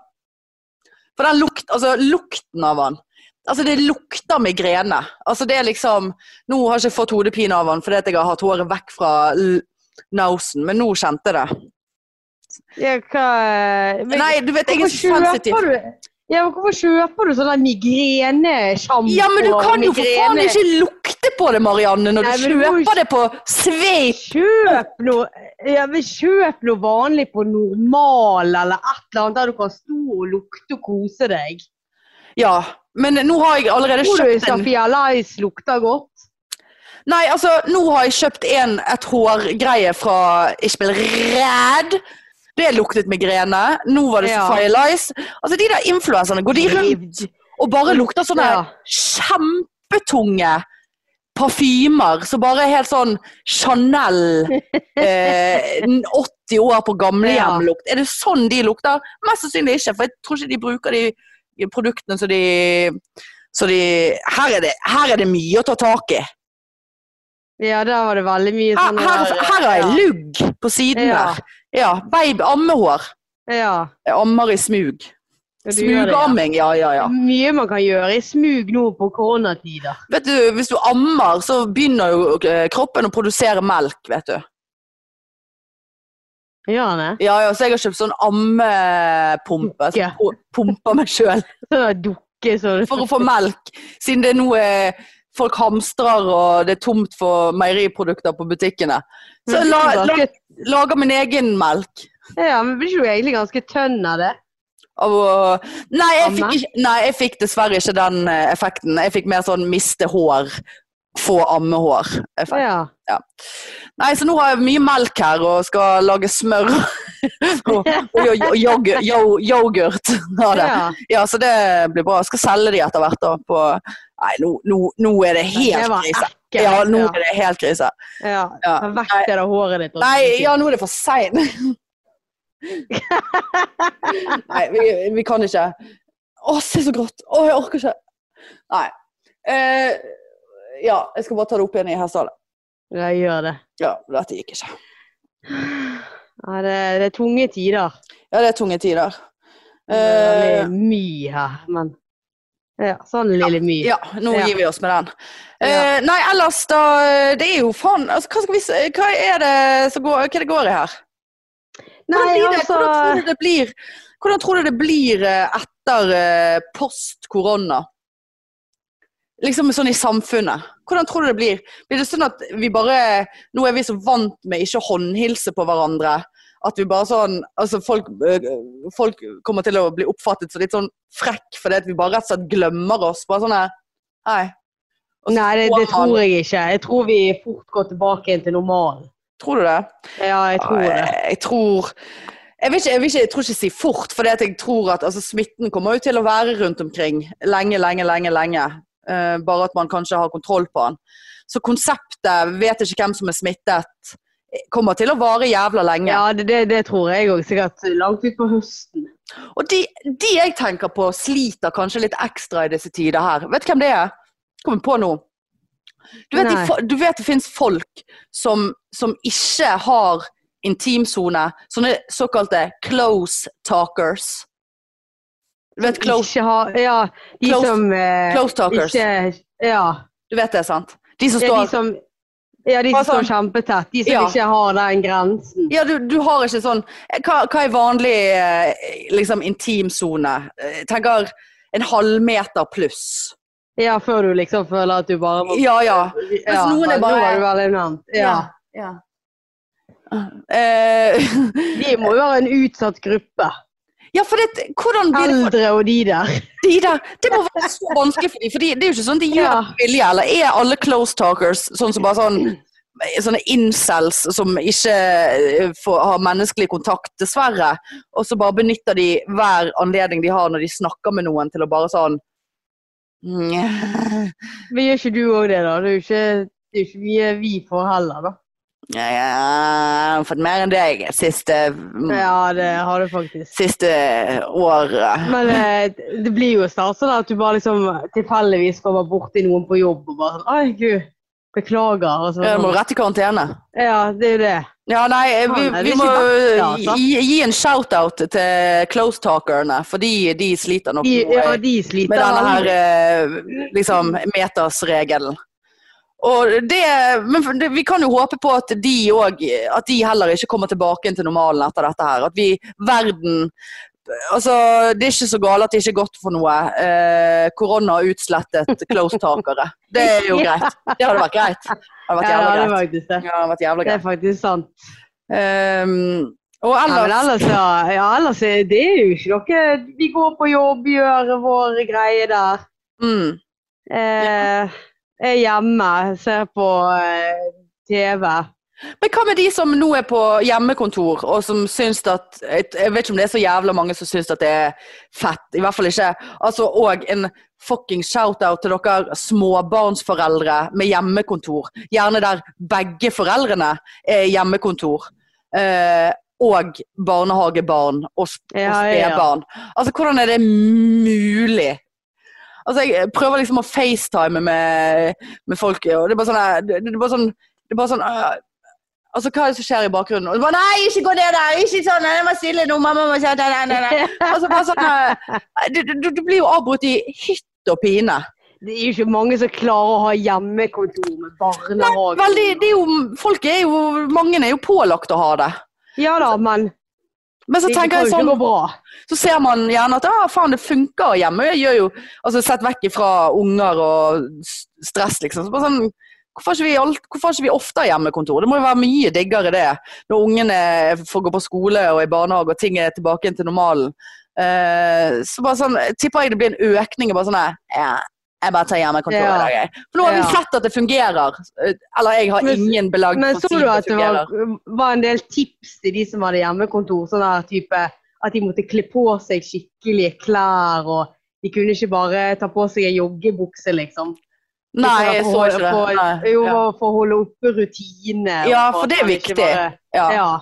For den lukt, altså, lukten av den Altså, det lukter migrene. Altså, det er liksom Nå har jeg ikke fått hodepine av den fordi jeg har hatt håret vekk fra nosen, nausen, men nå kjente jeg det. ja hva men, Nei, du vet, jeg er så sensitiv. Du ja, men Hvorfor kjøper du sånn migrenesjampo? Ja, men du kan jo for faen ikke lukte på det, Marianne, når Nei, du kjøper du det på Sveip. Kjøp noe ja, men kjøp noe vanlig på normal eller et eller annet der du kan stå og lukte og kose deg. Ja, men nå har jeg allerede Tror du kjøpt en Safia Lice lukter godt? Nei, altså, nå har jeg kjøpt en, et hårgreie fra Ishbel Red. Det luktet migrene. Nå var det Ja. Sophia Lice. Altså, de der influenserne, går de rundt og bare lukter sånne Ja. kjempetunge parfymer som bare er helt sånn Chanel eh, 80 år på gamlehjem-lukt. Er det sånn de lukter? Mest sannsynlig ikke, for jeg tror ikke de bruker de produktene så de, så de her, er det, her er det mye å ta tak i. Ja, der var det veldig mye Her, sånn her, her jeg lugg på siden Ja. der. Ja, baby, ammehår. Ja. Jeg ammer i smug. Smugamming, ja, ja, ja. Mye man kan gjøre i smug nå på koronatider. Vet du, Hvis du ammer, så begynner jo eh, kroppen å produsere melk, vet du. Gjør han det? Ja, ja, så jeg har kjøpt sånn ammepumpe. Som pu- pumper meg sjøl Sånn for å få melk. Siden det nå er folk hamstrer og det er tomt for meieriprodukter på butikkene. Så la, la, lager min egen melk. Ja, men blir ikke du egentlig ganske tønn av det? Og, nei, jeg fikk nei, jeg fikk dessverre ikke den eh, effekten. Jeg fikk mer sånn miste hår, få ammehår-effekt. Ja. Nei, så nå har jeg mye melk her og skal lage smør og, og, og, og yoghurt, yoghurt. Ja. Ja, så det blir bra. Jeg skal selge de etter hvert da på Nei, nå, nå, nå er det helt krise. Ja, nå er det helt krise. Ja. Ja. Vekk det der håret ditt. Nei, ja, nå er det for seint. Nei, vi, vi kan ikke. Å, se så grått. Å, jeg orker ikke. Nei. Eh, ja, jeg skal bare ta det opp igjen i hestehale. Ja, gjør det. Ja, dette gikk ikke. Ja, det, det er tunge tider. Ja, det er tunge tider. Det er Eh, mye her, men ja, sånn lille my. ja, nå Ja. gir vi oss med den. Eh, Ja. nei, ellers da Det er jo faen altså, hva, vi, hva er det som går, hva det går i her? Hvordan, Nei, blir det, altså hvordan, tror du det blir, hvordan tror du det blir eh, etter eh, post korona? Liksom sånn i samfunnet. Hvordan tror du det blir? Blir det sånn at vi bare Nå er vi så vant med ikke å håndhilse på hverandre. At vi bare sånn Altså folk, eh, folk kommer til å bli oppfattet som litt sånn frekk fordi at vi bare rett og slett glemmer oss. Bare sånn Nei. Så Nei, det, det tror jeg ikke. Jeg tror vi fort går tilbake til normalen. Tror du det? Ja, jeg tror det. Jeg, jeg tror jeg, vil ikke, jeg, vil ikke, jeg tror ikke si fort, for jeg tror at altså, smitten kommer jo til å være rundt omkring lenge, lenge, lenge. lenge. Uh, bare at man kanskje har kontroll på den. Så konseptet 'vet ikke hvem som er smittet' kommer til å vare jævla lenge. Ja, det, det, tror jeg òg. Sikkert langt utpå høsten. Og de, de jeg tenker på sliter kanskje litt ekstra i disse tider her. Vet du hvem det er? Kommer på nå. Du vet, de, du vet det finnes folk som, som ikke har intimsone. Sånne såkalte close talkers. Du vet close, Ikke ha Ja, de Close- som eh, close talkers. ikke Ja. Du vet det, sant? De som står de som, ja, de som står sånn- kjempetett. De som Ja. ikke har den grensen. Ja, du, du har ikke sånn Hva, hva er vanlig eh, liksom intimsone? Eh, Jeg tenker en halvmeter pluss. Ja, før du liksom føler at du bare må Ja, ja. Ja, noen er bare-. Ja. ja. Eh, De må jo være en utsatt gruppe. Ja, for det, hvordan blir det Eldre og de der. de der? Det må være så vanskelig for dem, for det er jo ikke sånn de gjør Ja. vilje. Eller er alle close talkers sånn som bare sånn Sånne incels som ikke eh, får, har menneskelig kontakt, dessverre. Og så bare benytter de hver anledning de har når de snakker med noen, til å bare sånn Men gjør ikke du òg det, da? Det er jo ikke, det er ikke mye vi får heller, da. Jeg har fått mer enn deg siste, Ja, det har du faktisk. siste året. Men eh, det blir jo snart sånn at du bare liksom tilfeldigvis kommer borti noen på jobb og bare sånn Oi, gud, beklager. Og så, Ja, du må rett i karantene. ja, det er jo det. Ja, nei, vi, det er vi må altså. gi, gi en shout-out til close-talkerne, for de, de sliter nok ja, de sliter med denne her eh, liksom metersregelen. Det, men det, vi kan jo håpe på at de også, At de heller ikke kommer tilbake til normalen etter dette her. At vi, verden Altså, det er ikke så galt at det ikke er godt for noe. Eh, korona har utslettet close-takere. Det er jo greit. Det hadde vært greit. Det hadde vært jævla greit. det. Ja, det vært jævla Det er faktisk sant. Um, og Ja, men ellers ellers, ja, ja, ellers er det er jo ikke noe Vi går på jobb, gjør våre greier der. mm, Eh, er hjemme, ser på eh, TV. Men hva med de som nå er på hjemmekontor, og som syns at Jeg vet ikke om det er så jævla mange som syns at det er fett. I hvert fall ikke. Altså, og en fucking shout-out til dere småbarnsforeldre med hjemmekontor. Gjerne der begge foreldrene er hjemmekontor. Eh, og barnehagebarn og, sp- og Ja, ja, ja. spedbarn. Altså, hvordan er det mulig? Altså, jeg prøver liksom å facetime med, med folk, og det er bare sånn det, det er bare sånn, det er bare sånn øh, Altså, hva er det som skjer i bakgrunnen? Og det bare, Nei, ikke gå ned der! Ikke sånn! det var stille nå! Mamma må si nei, nei, nei, nei. Altså, bare sånn det, det, det blir jo avbrutt i hytt og pine. Det er jo ikke mange som klarer å ha hjemmekontor med barnehage. vel, det er jo, folk er jo Mange er jo pålagt å ha det. Ja da, men Men så tenker jeg sånn. Så ser man gjerne at ah, faen, det funker hjemme. Jeg gjør jo, altså Sett vekk ifra unger og stress, liksom. Så bare sånn, hvorfor har ikke ikke vi oftere hjemmekontor? Det må jo være mye diggere det. Når ungene får gå på skole og i barnehage og ting er tilbake til normalen. Uh, så bare sånn, tipper jeg det blir en økning. Bare sånn ja, jeg bare tar hjemmekontor i dag. For nå har vi sett at det fungerer. Eller jeg har Men- ingen belag Men for så å si du at det var, var en del tips til de som hadde hjemmekontor? Sånn der type at de måtte kle på seg skikkelige klær, og de kunne ikke bare ta på seg en joggebukse, liksom. Nei, jeg så ikke det. Nei. Jo, Ja. for å holde oppe rutinene. Ja, for for det er viktig. bare- Ja. Ja.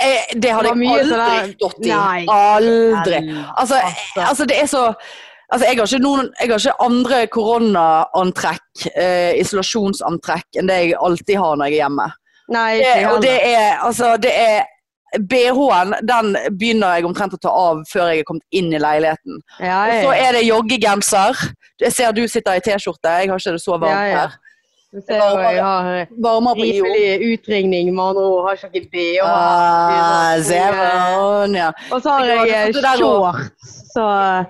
Jeg, det hadde jeg aldri sånn stått i. Aldri. Altså, Altså. altså det er så Altså, jeg har ikke, noen, jeg har ikke andre koronaantrekk, eh, isolasjonsantrekk, enn det jeg alltid har når jeg er hjemme. Nei, Det, og det er, altså, det er BH-en den begynner jeg omtrent å ta av før jeg er kommet inn i leiligheten. Ja, Og så er det joggegenser. Jeg ser du sitter i T-skjorte, jeg har ikke det så varmt Ja, ja. her. Du ser jo jeg har Varmere på IO. rimelig utringning, med andre ord. Har ikke BH. Ah. Og så har jeg shorts, så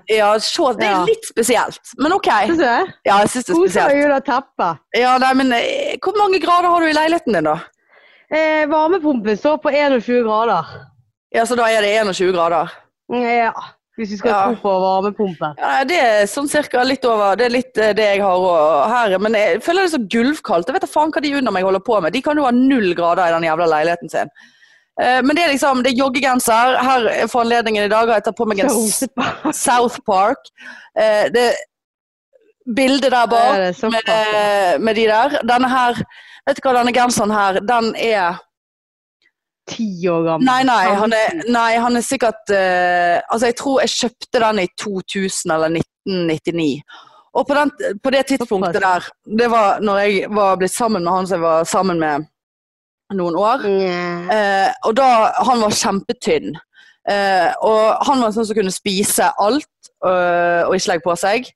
ja, shorts, det er litt spesielt, men OK. Syns du det? Ja, jeg syns det er spesielt. Koser deg teppet. Ja, nei, men eh, Hvor mange grader har du i leiligheten din, da? Eh, varmepumpen står på 21 grader. Ja, Så da er det 21 grader? Ja, hvis vi skal Ja. tro på varmepumpe? Ja, Det er sånn cirka litt over. Det er litt eh, det jeg har her. Men jeg føler det er så gulvkaldt. Jeg vet da faen hva de under meg holder på med. De kan jo ha null grader i den jævla leiligheten sin. Eh, Men det er liksom, det er joggegenser. Her for anledningen i dag har jeg tatt på meg en s- South Park. Eh, Det bildet der bak med, med de der. Denne her, vet du hva, denne genseren her, den er Ti år gammel. Nei, nei, han er, nei, han er sikkert uh, Altså, jeg tror jeg kjøpte den i 2000 eller 1999. Og på, den, på det tidspunktet der, det var når jeg var blitt sammen med han som jeg var sammen med noen år. Yeah. Eh, og da Han var kjempetynn. Eh, og han var sånn som kunne spise alt øh, og ikke legge på seg.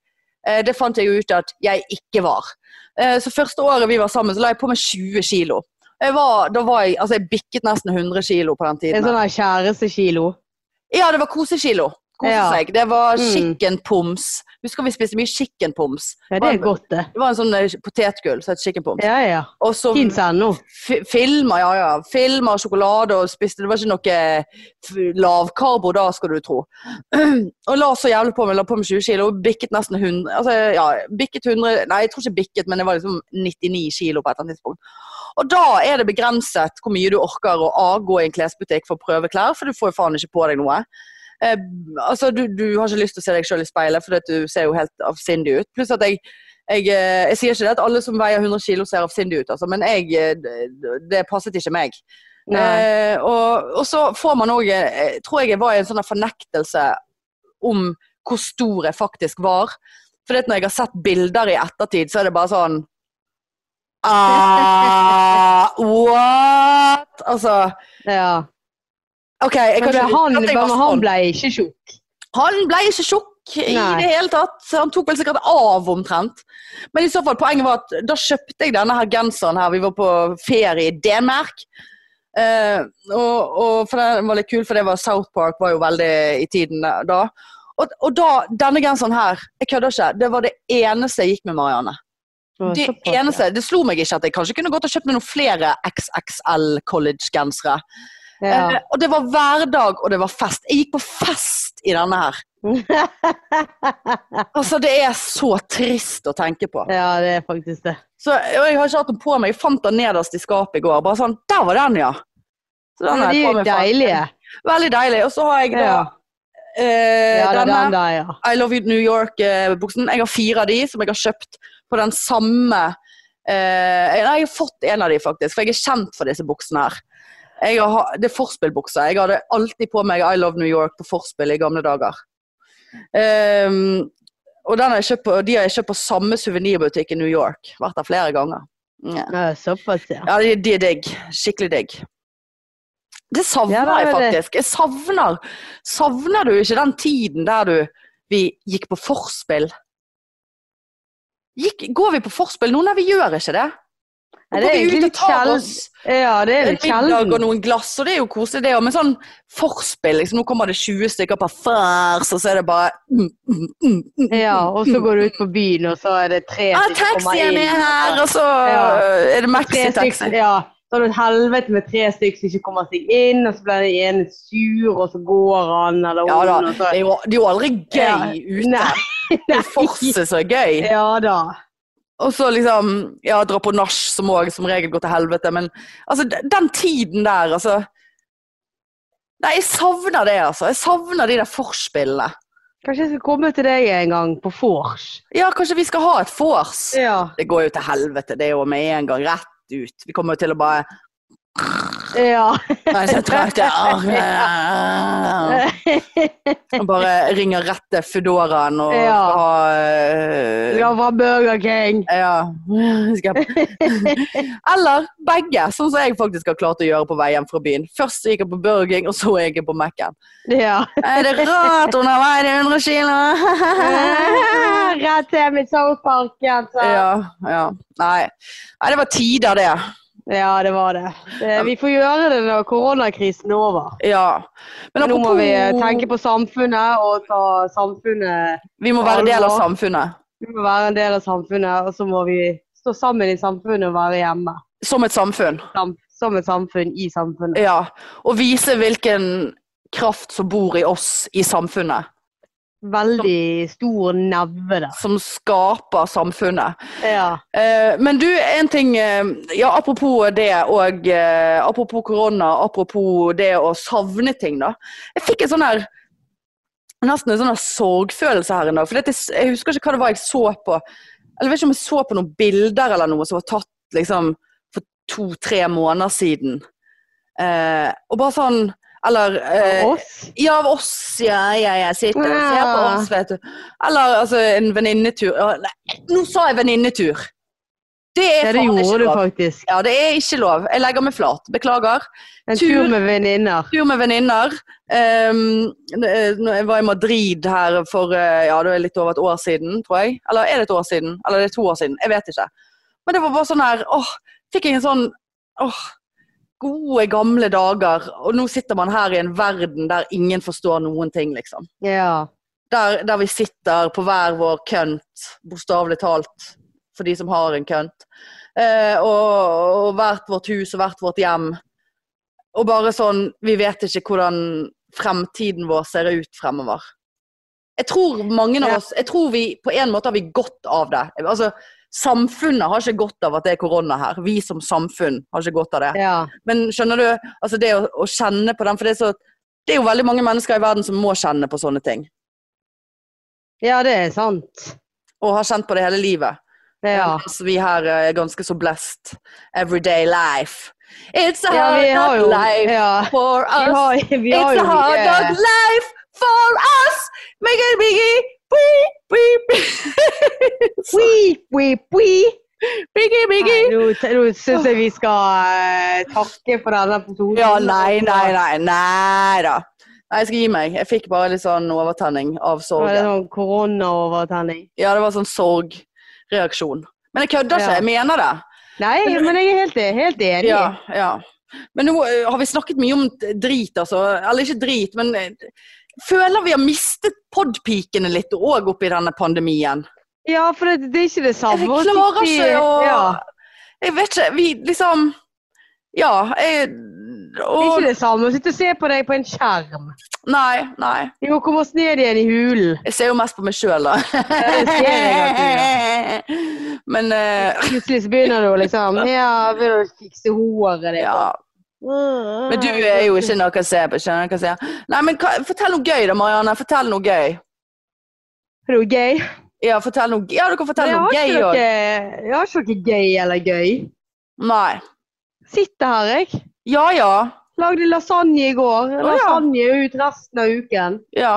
Eh, det fant jeg jo ut at jeg ikke var. Eh, så første året vi var sammen, så la jeg på meg 20 kilo. Jeg var, da var jeg, altså jeg bikket nesten 100 kilo på den tiden. En sånn kjærestekilo. Ja, det var kosekilo. Kose Ja. seg. Det var Mm. chickenpoms. Husker vi spiste mye chickenpoms. Ja, det er godt, det. Det var en sånn eh, potetgull som het chickenpoms. Ja, ja. Og så Fins ennå. filmer, ja ja. Filmer, sjokolade og spiste. Det var ikke noe lavkarbo da, skal du tro. og la så jævlig på meg. La på meg 20 kilo. Bikket nesten 100. Altså, ja, bikket 100 Nei, jeg tror ikke bikket, men det var liksom 99 kilo på et eller annet tidspunkt. Og da er det begrenset hvor mye du orker å avgå i en klesbutikk for å prøve klær, for du får jo faen ikke på deg noe. Eh, altså, du, du har ikke lyst til å se deg sjøl i speilet, for du ser jo helt avsindig ut. Pluss at jeg jeg, eh, jeg sier ikke det at alle som veier 100 kilo ser avsindige ut, altså, men jeg, eh, det, det passet ikke meg. Eh, og, og så får man òg tror jeg jeg var i en sånn fornektelse om hvor stor jeg faktisk var. For når jeg har sett bilder i ettertid, så er det bare sånn ah, What?! Altså Ja. OK, jeg kan ikke han, jeg var han sånn. ble ikke tjukk. Han ble ikke tjukk i det hele tatt. Han tok vel sikkert av omtrent. Men i så fall, poenget var at da kjøpte jeg denne her genseren her. Vi var på ferie i Danmark. Uh, og, og for den var litt kul, for det var South Park var jo veldig i tiden da. Og, og da, denne genseren her, jeg kødder ikke, det var det eneste jeg gikk med, Marianne. Å, Det eneste, det slo meg ikke at jeg kanskje kunne gått og kjøpt meg noen flere XXL college-gensere. Ja. Eh, og det var hverdag, og det var fest. Jeg gikk på fest i denne her. Altså, det er så trist å tenke på. ja, det er faktisk det. Så og Jeg har ikke hatt den på meg. Jeg fant den nederst i skapet i går. Bare sånn, Der var den, ja! Så den de er jo deilige. Veldig deilig. Og så har jeg da Ja. eh, Ja, denne den der, ja. I Love You New York-buksen. Jeg har fire av de som jeg har kjøpt på den samme eh, jeg har fått en av de faktisk, for jeg er kjent for disse buksene her. Jeg har, det er forspillbukser. Jeg hadde alltid på meg I Love New York på forspill i gamle dager. Um, og har jeg kjøpt de har jeg kjøpt på samme suvenirbutikk i New York. Vært der flere ganger. Ja, Ja, Såpass, ja. ja de, de er digg. Skikkelig digg. Det savner Ja, det jeg faktisk. Jeg savner Savner du ikke den tiden der du vi gikk på forspill? Gikk, går vi på forspill nå? Nei, vi gjør ikke det. Nå går det vi ut og tar oss Ja, det en middag og noen glass, og det er jo koselig det òg. Men sånn forspill, liksom, nå kommer det 20 stykker på fars, og så er det bare mm, mm, mm, mm, Ja, og så går du ut på byen, og så er det tre Ja, som kommer taxien inn. er her, og så Ja. er det maxitaxi. ja. Så har du et helvete med tre stykker som ikke kommer seg inn, og så blir den ene sur, og så går han eller hun. Ja da, det er jo, det er jo aldri gøy Ja, ute. Nei, forse så gøy. ja da. Og så liksom, ja, dra på nach, som òg som regel går til helvete. Men altså, den tiden der, altså Nei, jeg savner det, altså. Jeg savner de der forspillene. Kanskje jeg skal komme til deg en gang på vors. Ja, kanskje vi skal ha et vors? Ja. Det går jo til helvete, det er jo med en gang rett ut. Vi kommer jo til å bare Ja. Jeg er så trøtt. Og bare ringer rett til Foodoraen og Ja. ha eh, Vi fra Burger King. Ja. Eller begge, sånn som jeg faktisk har klart å gjøre på vei hjem fra byen. Først gikk jeg på Burger King, og så gikk jeg på Mac-en. Ja. Er det rart hun har veid 100 kilo? Rett hjem i South Park, Altså. ja, ja. Nei. Nei, det var tider, det. Ja, det var det. det. Vi får gjøre det når koronakrisen er over. Ja. Men Nå må vi eh, tenke på samfunnet og ta samfunnet Vi må være en del av samfunnet. Vi må være en del av samfunnet, og så må vi stå sammen i samfunnet og være hjemme. Som et samfunn. Som, som et samfunn i samfunnet. Ja. Og vise hvilken kraft som bor i oss i samfunnet. Veldig stor neve der. Som skaper samfunnet. Ja. Eh, men du, en ting eh, Ja, apropos det og eh, Apropos korona, apropos det å savne ting, da. Jeg fikk en sånn her Nesten en sånn her sorgfølelse her en dag. For dette, jeg husker ikke hva det var jeg så på. Eller jeg vet ikke om jeg så på noen bilder eller noe som var tatt liksom for to-tre måneder siden. Eh, og bare sånn Eller eh, Av oss? ja, av oss, ja. ja, jeg sitter og ser på oss, vet du. Eller altså en venninnetur. Nei, nå sa jeg venninnetur! Det er Ja, det faen ikke gjorde du lov. faktisk. Ja, det er ikke lov. Jeg legger meg flat. Beklager. En Tur. tur med venninner. Tur med venninner. Um, jeg var i Madrid her for eh, ja, det er litt over et år siden, tror jeg. Eller er det et år siden? Eller det er to år siden? Jeg vet ikke. Men det var bare sånn her åh, Fikk jeg en sånn åh, gode, gamle dager. Og nå sitter man her i en verden der ingen forstår noen ting, liksom. Ja. Der, der vi sitter på hver vår kønt, bokstavelig talt, for de som har en kønt. Eh, og, og hvert vårt hus og hvert vårt hjem. Og bare sånn Vi vet ikke hvordan fremtiden vår ser ut fremover. Jeg tror mange av oss Jeg tror vi på en måte har vi godt av det. Altså, Samfunnet har ikke godt av at det er korona her. Vi som samfunn har ikke godt av det. ja. Men skjønner du, altså det å, å kjenne på den For det er, så, det er jo veldig mange mennesker i verden som må kjenne på sånne ting. Ja, det er sant. Og har kjent på det hele livet. Ja. Mens vi her er ganske så blessed. Everyday life. It's a hard ja, dog jo life ja. for Vi us. har, vi har It's a hard dog life for us. Make it biggie. Pui, pui, pui. Biggie, Biggie! Nå, nå syns jeg vi skal takke for denne episoden. Ja, nei, nei, nei. Nei da. Nei, jeg skal gi meg. Jeg fikk bare litt sånn overtenning av Var det sorgen. sånn koronaovertenning? Ja, det var sånn sorgreaksjon. Men jeg kødder ikke, Ja. jeg mener det. Nei, men jeg er helt, helt enig. Ja, ja. Men nå eh, har vi snakket mye om drit, altså. Eller ikke drit, men eh, føler vi har mistet podpikene litt òg oppi denne pandemien. Ja, for det, det er ikke det samme. Jeg klarer ikke å ja, Jeg vet ikke, vi liksom Ja, jeg Det er ikke det samme å sitte og se på deg på en skjerm. Nei, nei. Vi må komme oss ned igjen i hulen. Jeg ser jo mest på meg sjøl, da. Men eh, Plutselig så begynner du liksom Ja, vil du fikse håret ditt? ja. Men du er jo ikke noe å se på, skjønner du hva jeg sier? Nei, men hva, fortell noe gøy da, Marianne. Fortell noe gøy. Det gøy? Ja, fortell noe, ja du kan fortelle noe gøy òg. noe- Jeg har ikke noe gøy eller gøy. Nei. Sitter her, jeg. Ja ja. Lagde lasagne i går. ja. Lasagne ut resten av uken. Ja.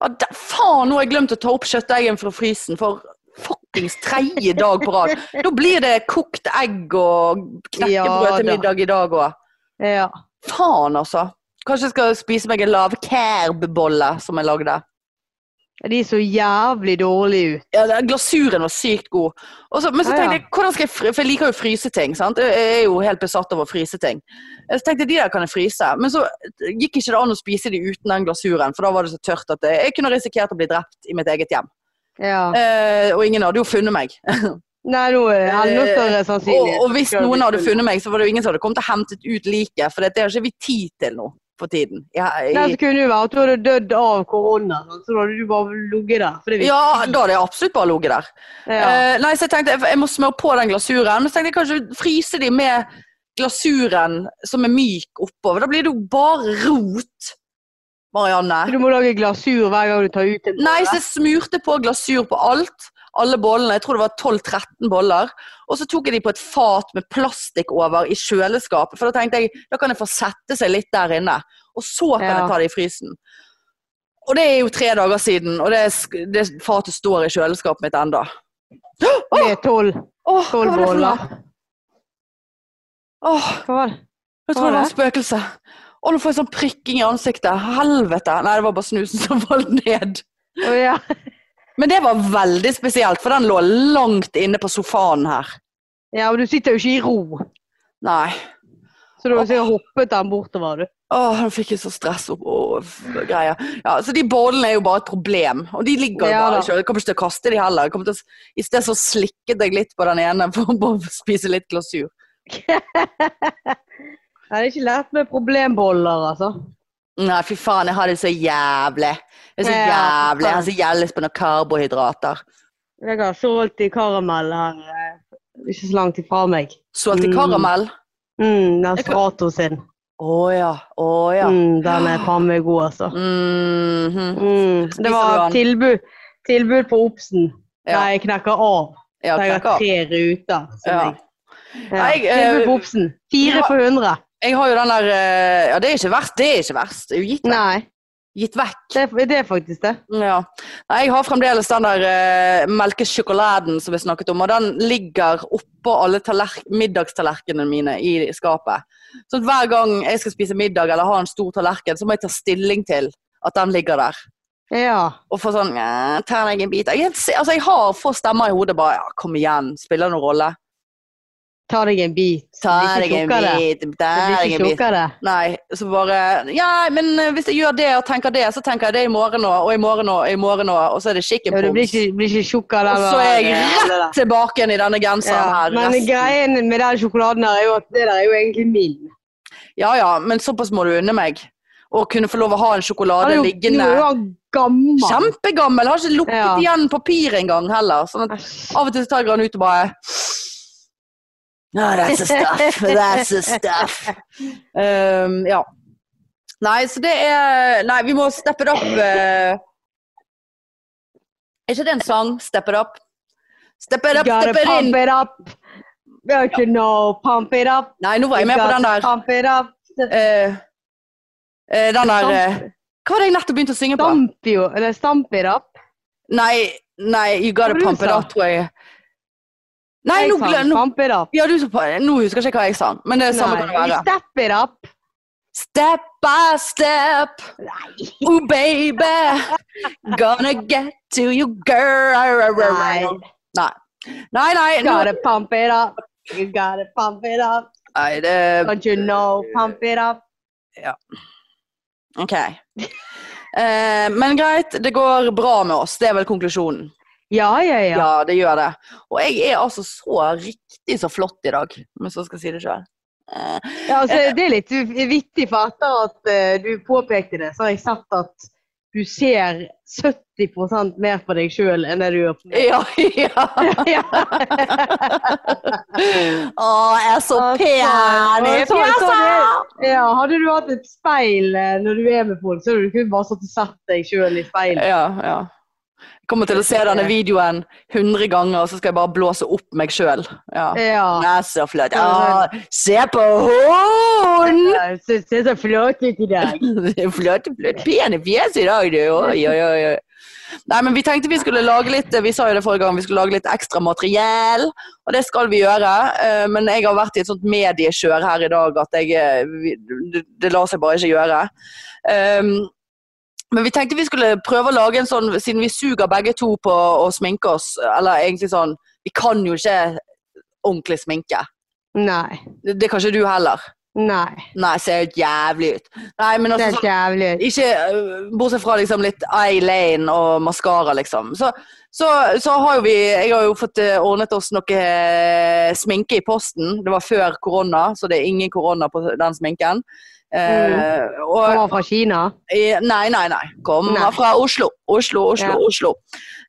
ja da, faen, nå har jeg glemt å ta opp kjøttdeigen fra frysen for fuckings tredje dag på rad. Da blir det kokt egg og knekkebrød Ja til middag i dag òg. Ja. Faen, altså. Kanskje jeg skal spise meg en lavkerb-bolle som jeg lagde. De så jævlig dårlige ut. Ja, Glasuren var sykt god. Også, men så tenkte jeg, hvordan skal jeg fry- For jeg liker jo å fryse ting. sant? Jeg er jo helt besatt av å fryse ting. Så tenkte jeg, de der kan jeg fryse. Men så gikk ikke det an å spise de uten den glasuren, for da var det så tørt at jeg kunne risikert å bli drept i mitt eget hjem. Ja. Eh, og ingen hadde jo funnet meg. Nei, nå er enda større og, sannsynlighet. og hvis å bli noen hadde funnet meg, så var det jo ingen som hadde kommet og hentet ut liket, for det har ikke vi tid til nå for tiden. Jeg, jeg... Nei, så kunne det jo være at du hadde dødd av korona, så da hadde du bare ligget der. Ja, da hadde jeg absolutt bare ligget der. ja. Eh, nei, så jeg tenkte jeg, jeg må smøre på den glasuren. Men så tenkte jeg kanskje fryse de med glasuren som er myk oppover. Da blir det jo bare rot, Marianne. Du må lage glasur hver gang du tar ut en Nei, så jeg smurte på glasur på alt. Alle bollene. Jeg tror det var 12-13 boller. Og så tok jeg de på et fat med plastikk over i kjøleskapet. For da tenkte jeg da kan det få sette seg litt der inne. Og så kan Ja. jeg ta det i frysen. Og det er jo tre dager siden, og det, det fatet står i kjøleskapet mitt tolv. Åh, hva Tolv det for boller. Åh, Hva var det? jeg tror det var spøkelse. Å, nå får jeg sånn prikking i ansiktet. Helvete. Nei, det var bare snusen som falt ned. Oh, ja. Men det var veldig spesielt, for den lå langt inne på sofaen her. ja, men du sitter jo ikke i ro. Nei. Så du har sikkert hoppet den bortover, du. Åh, nå fikk jeg så stress og, og greier. Ja, så de bollene er jo bare et problem. Og de ligger Ja bare ikke. Jeg kommer ikke til å kaste de heller. Å, I sted så slikket jeg litt på den ene for å spise litt glasur. Nei, det er ikke lett med problemboller, altså. Nei, fy faen, jeg har det så jævlig. Det er så jævlig. Jeg har så jævlig lyst på noen karbohydrater. Jeg har salty karamell her, eh, ikke så langt ifra meg. Solgt i karamell. Mm, den Jeg kan- Strato sin. Å ja. Å ja. Mm, den er faen meg god, altså. Mhm. Mm, Spiser det var tilbud, tilbud på Obsen. Ja. Jeg knekker av. Ja, jeg har tre ruter. Ja. jeg- jeg, tilbud eh, på Obsen. Fire for hundre. Jeg har jo den der eh, Ja, det er ikke verst. Det er ikke verst. Det er jo gitt, vekk. Nei, gitt vekk. det, er- det er faktisk det. Ja. Nei, jeg har fremdeles den der uh, melkesjokoladen som vi snakket om, og den ligger oppå alle middagstallerkenene mine i skapet. Så hver gang jeg skal spise middag eller ha en stor tallerken, så må jeg ta stilling til at den ligger der. Ja. Og få sånn eh, Ta deg en bit. Jeg, altså, jeg har få stemmer i hodet bare ja, Kom igjen, spiller det noen rolle? Ta deg en bit. Ta deg en bit. Det blir ikke tjukkere. Nei, så bare Ja, men eh, hvis jeg gjør det og tenker det, så tenker jeg det i morgen òg, og i morgen òg, og i morgen òg, og så er det chicken Ja, du blir ikke, blir ikke tjukkere. Og så er jeg rett tilbake i denne genseren ja. her. Men greien med den sjokoladen her er jo at det der er jo egentlig min. Ja ja, men såpass må du unne meg. Å kunne få lov å ha en sjokolade jo, liggende. Du er jo gammel. Kjempegammel. Har ikke lukket Ja. igjen papir engang heller. Sånn at av og til tar jeg den ut og bare No, that's the stuff. That's the stuff. Um, ja. Nei, så det er Nei, vi må steppe det opp. eh. Er ikke det en sang? Step it up? Step it up, step it in. pump it up. Don't you know, pump it up. Nei, nå var jeg med på den der. Pump it up. Uh, uh, den der uh, Hva var det jeg nettopp begynte å synge på? Stamp jo, eller stamp it up. Nei, nei, you gotta pump it up, tror jeg. Nei, Jeg nå, sa jeg! nå, pump it up. ja, du, nå husker jeg ikke hva jeg sa, men det er samme kan det være. step it up. Step by step, Nei. oh baby, gonna get to you girl. Nei. Nei, nei, You nå, gotta pump it up. You gotta pump it up. nei det, Don't you know? Pump it up. Ja. ok. Eh, men greit, det går bra med oss, det er vel konklusjonen. Ja, ja, ja. Ja, det gjør det. Og jeg er altså så riktig så flott i dag, om jeg så skal si det sjøl. Ja, altså, det er litt vittig, for etter at eh, du påpekte det, så har jeg sett at du ser 70% mer på deg sjøl enn det du gjør på meg. Ja, ja. Ja. Å, jeg er så pen i fjeset! Ja, hadde du hatt et speil eh, når du er med folk, så hadde du kun bare stått og sett deg sjøl i speilet. Ja, ja. Jeg kommer til å se denne videoen 100 ganger, og så skal jeg bare blåse opp meg sjøl. Ja. Ja. Er så flott. Å, se på hun! Ja, ser så flott ut i dag. Flott, flott, pen i fjeset i dag, du. Oi, oi, oi. Nei, men vi tenkte vi skulle lage litt Vi sa jo det forrige gang, vi skulle lage litt ekstra materiell. Og det skal vi gjøre. eh, Men jeg har vært i et sånt mediekjør her i dag at jeg eh, Det, det lar seg bare ikke gjøre. Men vi tenkte vi skulle prøve å lage en sånn, siden vi suger begge to på å sminke oss, eller egentlig sånn Vi kan jo ikke ordentlig sminke. Nei. Det, det kan ikke du heller. Nei. Nei, ser jo jævlig ut. Nei, men altså sånn, jævlig ut. ikke øh, Bortsett fra liksom litt eyelane og maskara, liksom. Så, så, så har jo vi Jeg har jo fått eh, ordnet oss noe eh, sminke i posten. Det var før korona, så det er ingen korona på den sminken. Eh, og, Kommer fra Kina. Eh, Nei, nei, nei. Kommer Nei. fra Oslo. Oslo, Oslo, Ja. Oslo.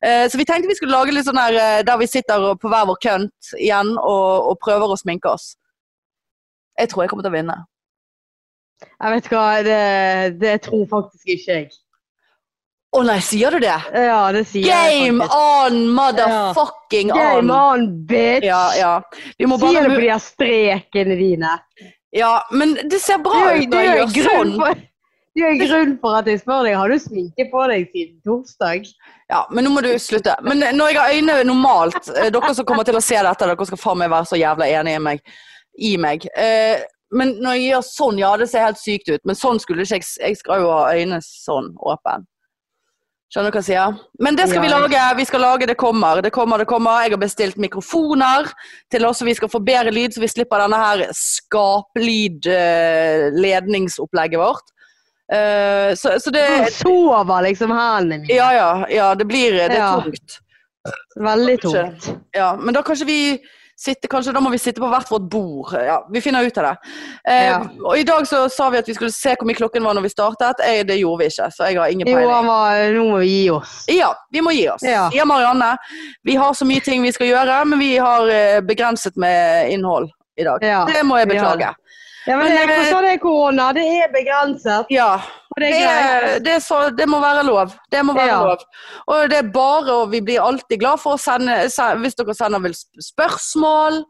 Eh, så vi tenkte vi skulle lage litt sånn her der vi sitter på hver vår kønt igjen og, og prøver å sminke oss. Jeg tror jeg kommer til å vinne. Jeg vet hva, det, det tror faktisk ikke jeg. Å nei, sier du det? Ja, det sier Game jeg faktisk. on, motherfucking Game on! on, bitch! Ja, ja. Sier det på de her strekene dine. Ja, men det ser bra ut når jeg gjør sånn. for- det er grunnen grunn for at jeg spør deg, har du sminke på deg siden torsdag? Ja, men nå må du slutte. Men når jeg har øyne normalt eh, Dere som kommer til å se dette, dere skal faen meg være så jævla enige i meg. I meg. Eh, men når jeg gjør sånn, ja, det ser helt sykt ut. Men sånn skulle ikke jeg Jeg skal jo ha øynene sånn åpen. Skjønner du hva jeg sier? Men det skal vi lage. Vi skal lage Det kommer. Det kommer, det kommer. Jeg har bestilt mikrofoner til oss, så vi skal få bedre lyd, så vi slipper denne her skaplyd-ledningsopplegget vårt. Uh, så, så det Du sover liksom hendene mine. Ja, ja. ja det blir Det er Ja. tungt. Veldig tungt. Ja, men da kanskje vi sitter, kanskje da må vi sitte på hvert vårt bord. Ja, vi finner ut av det. Eh, Ja. Og i dag så sa vi at vi skulle se hvor mye klokken var når vi startet. Jeg, det gjorde vi ikke, så jeg har ingen Jo, peiling. var, nå må vi gi oss. Ja, vi må gi oss. Ja. Sier Marianne. Vi har så mye ting vi skal gjøre, men vi har eh, begrenset med innhold i dag. Ja, Det må jeg beklage. Ja, men Men, det, eh, sånn er korona. Det er begrenset. Ja, det det, så, det må være lov. Det må være Ja. lov. Og det er bare, og vi blir alltid glad for å sende, hvis dere sender vel spørsmål,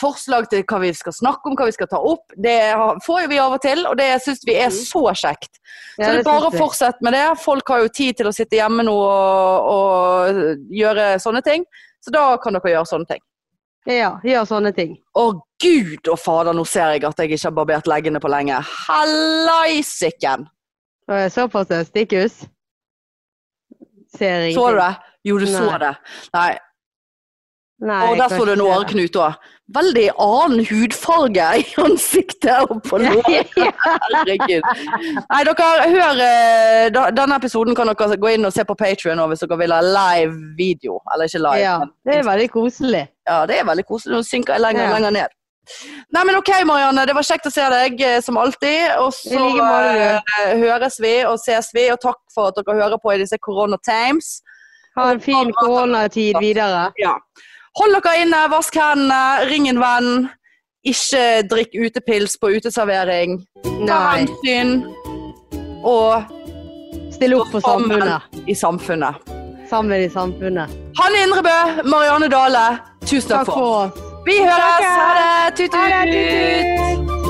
forslag til hva vi skal snakke om, hva vi skal ta opp. Det får jo vi av og til, og det syns vi er så kjekt. Mm. Så det er bare å fortsette med det. Folk har jo tid til å sitte hjemme nå og, og gjøre sånne ting, så da kan dere gjøre sånne ting. Ja, gjør sånne ting. Å gud og fader, nå ser jeg at jeg ikke har barbert leggene på lenge. Hallaisiken! Og jeg så på stikkhus. Ser ingenting. Så du det? Jo, du så Nei. det. Nei. Nei, Og der så du en åreknut òg. Veldig annen hudfarge i ansiktet og på låret. Herregud. Nei, dere, hør eh, Denne episoden kan dere gå inn og se på Patrion hvis dere vil ha live video. Eller ikke live, Ja, det er veldig koselig. ja, det er veldig koselig. Nå synker jeg lenger og Ja. lenger ned. Nei, men ok, Marianne. Det var kjekt å se deg, eh, som alltid. Og så like eh, høres vi og ses vi. Og takk for at dere hører på i disse koronatimes. Ha en fin koronatid videre. Ja. Hold dere inne, vask hendene, ring en venn. Ikke drikk utepils på uteservering. Ta hensyn. Og Still opp for samfunnet. i samfunnet. Sammen i samfunnet. Hanne Indrebø, Marianne Dale, tusen takk Takk for oss. Vi høres! Ha det, tut-tut.